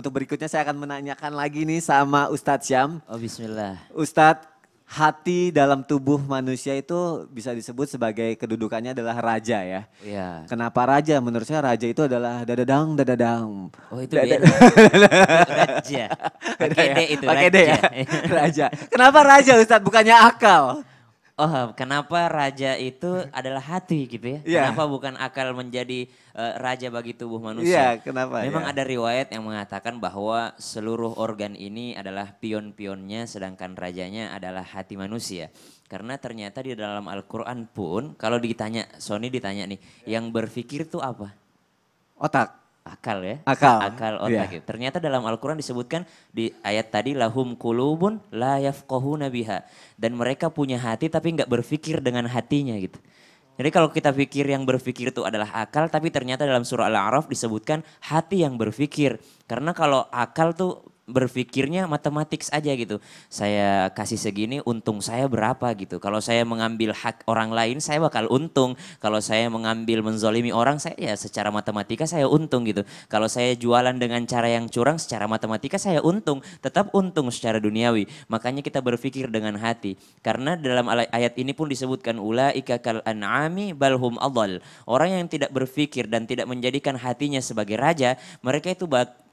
Untuk berikutnya saya akan menanyakan lagi nih sama Ustadz Syam. Oh bismillah. Ustadz, hati dalam tubuh manusia itu bisa disebut sebagai kedudukannya adalah raja ya. Iya. Kenapa raja? Menurut saya raja itu adalah dadadang, dadadang. Oh itu Dada- beda. raja. Pakai D itu Pakai D raja. ya, raja. Kenapa raja Ustadz bukannya akal? Oh, kenapa raja itu adalah hati gitu ya? Iya. Kenapa bukan akal menjadi eh, raja bagi tubuh Iya, manusia? kenapa Memang ya? ada riwayat yang mengatakan bahwa seluruh organ ini adalah pion-pionnya sedangkan rajanya adalah hati manusia. Karena ternyata di dalam Al-Qur'an pun kalau ditanya Sony ditanya nih, yang berpikir itu apa? Otak. Akal ya. Akal, Akal otak. iya. gitu. Ternyata dalam Al-Quran disebutkan di ayat tadi lahum kulubun la yafqahuna biha. Dan mereka punya hati tapi nggak berpikir dengan hatinya gitu. Jadi kalau kita pikir yang berpikir itu adalah akal, tapi ternyata dalam surah Al-A'raf disebutkan hati yang berpikir. Karena kalau akal tuh berpikirnya matematik aja gitu. Saya kasih segini, untung saya berapa gitu. Kalau saya mengambil hak orang lain, saya bakal untung. Kalau saya mengambil menzolimi orang, saya ya secara matematika saya untung gitu. Kalau saya jualan dengan cara yang curang, secara matematika saya untung. Tetap untung secara duniawi. Makanya kita berpikir dengan hati. Karena dalam ala- ayat ini pun disebutkan ulaika kal an'ami balhum adal. Orang yang tidak berpikir dan tidak menjadikan hatinya sebagai raja, mereka itu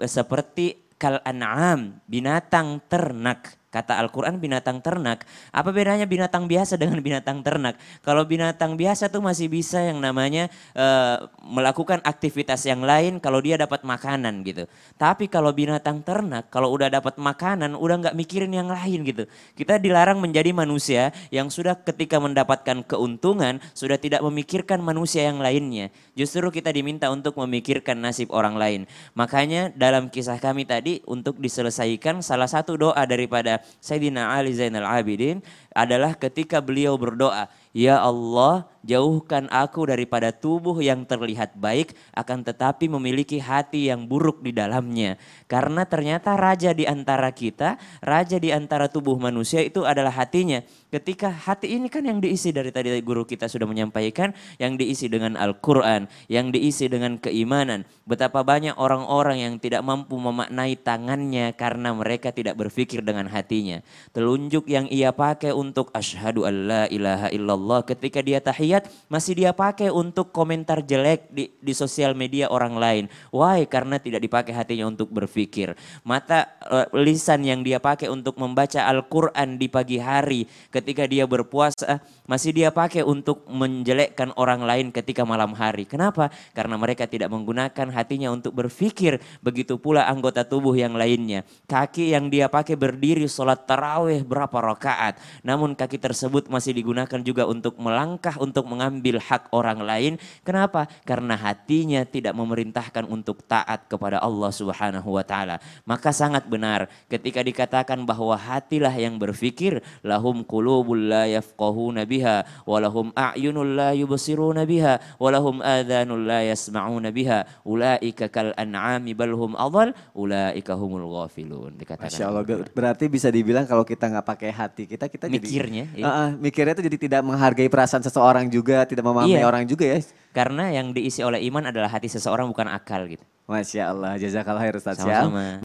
seperti kal an'am, binatang ternak. Kata Al-Quran binatang ternak. Apa bedanya binatang biasa dengan binatang ternak? Kalau binatang biasa tuh masih bisa yang namanya eh, melakukan aktivitas yang lain kalau dia dapat makanan gitu. Tapi kalau binatang ternak, kalau udah dapat makanan, udah nggak mikirin yang lain gitu. Kita dilarang menjadi manusia yang sudah ketika mendapatkan keuntungan, sudah tidak memikirkan manusia yang lainnya. Justru kita diminta untuk memikirkan nasib orang lain. Makanya dalam kisah kami tadi untuk diselesaikan salah satu doa daripada Sayyidina Ali Zainal Abidin adalah ketika beliau berdoa, Ya Allah jauhkan aku daripada tubuh yang terlihat baik akan tetapi memiliki hati yang buruk di dalamnya. Karena ternyata raja di antara kita, raja di antara tubuh manusia itu adalah hatinya. Ketika hati ini kan yang diisi dari tadi guru kita sudah menyampaikan, yang diisi dengan Al-Quran, yang diisi dengan keimanan. Betapa banyak orang-orang yang tidak mampu memaknai tangannya karena mereka tidak berpikir dengan hatinya. Telunjuk yang ia pakai untuk asyhadu an la ilaha illallah ketika dia tahiyat masih dia pakai untuk komentar jelek di, di sosial media orang lain. Why? Karena tidak dipakai hatinya untuk berpikir. Mata eh, lisan yang dia pakai untuk membaca Al-Quran di pagi hari ketika dia berpuasa masih dia pakai untuk menjelekkan orang lain ketika malam hari. Kenapa? Karena mereka tidak menggunakan hatinya untuk berpikir. Begitu pula anggota tubuh yang lainnya. Kaki yang dia pakai berdiri sholat tarawih berapa rakaat. Namun kaki tersebut masih digunakan juga untuk melangkah untuk mengambil hak orang lain. Kenapa? Karena hatinya tidak memerintahkan untuk taat kepada Allah Subhanahu wa taala. Maka sangat benar ketika dikatakan bahwa hatilah yang berpikir lahum qulubul la yafqahuna biha walahum a'yunul la yubsiruna biha walahum adhanul la yasma'una biha ulaika kal an'ami bal hum adhal ulaika humul ghafilun dikatakan. Masya Allah, berarti bisa dibilang kalau kita nggak pakai hati kita, kita Mikirnya, jadi... iya. Ah, ah, mikirnya itu jadi tidak menghargai perasaan seseorang juga, tidak memahami Iya. orang juga ya. Karena yang diisi oleh iman adalah hati seseorang bukan akal gitu. Masya Allah, jazakallah khair Ustaz. Sama-sama.